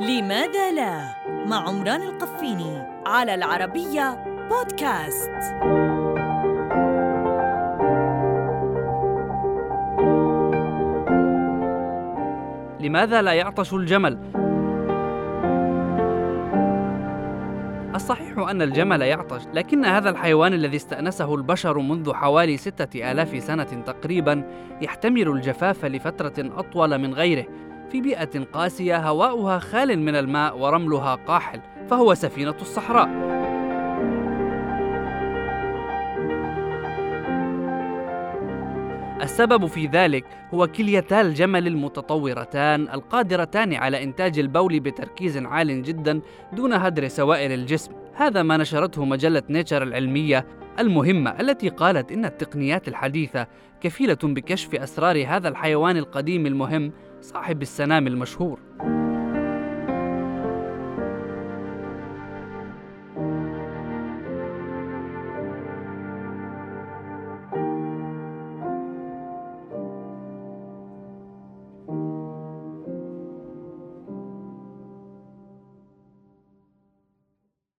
لماذا لا؟ مع عمران القفيني على العربية بودكاست. لماذا لا يعطش الجمل؟ الصحيح أن الجمل يعطش لكن هذا الحيوان الذي استأنسه البشر منذ حوالي ستة آلاف سنة تقريبا يحتمل الجفاف لفترة أطول من غيره. في بيئة قاسية هواؤها خال من الماء ورملها قاحل فهو سفينة الصحراء. السبب في ذلك هو كليتا الجمل المتطورتان القادرتان على إنتاج البول بتركيز عال جدا دون هدر سوائل الجسم. هذا ما نشرته مجلة نيتشر العلمية المهمة التي قالت إن التقنيات الحديثة كفيلة بكشف أسرار هذا الحيوان القديم المهم صاحب السنام المشهور.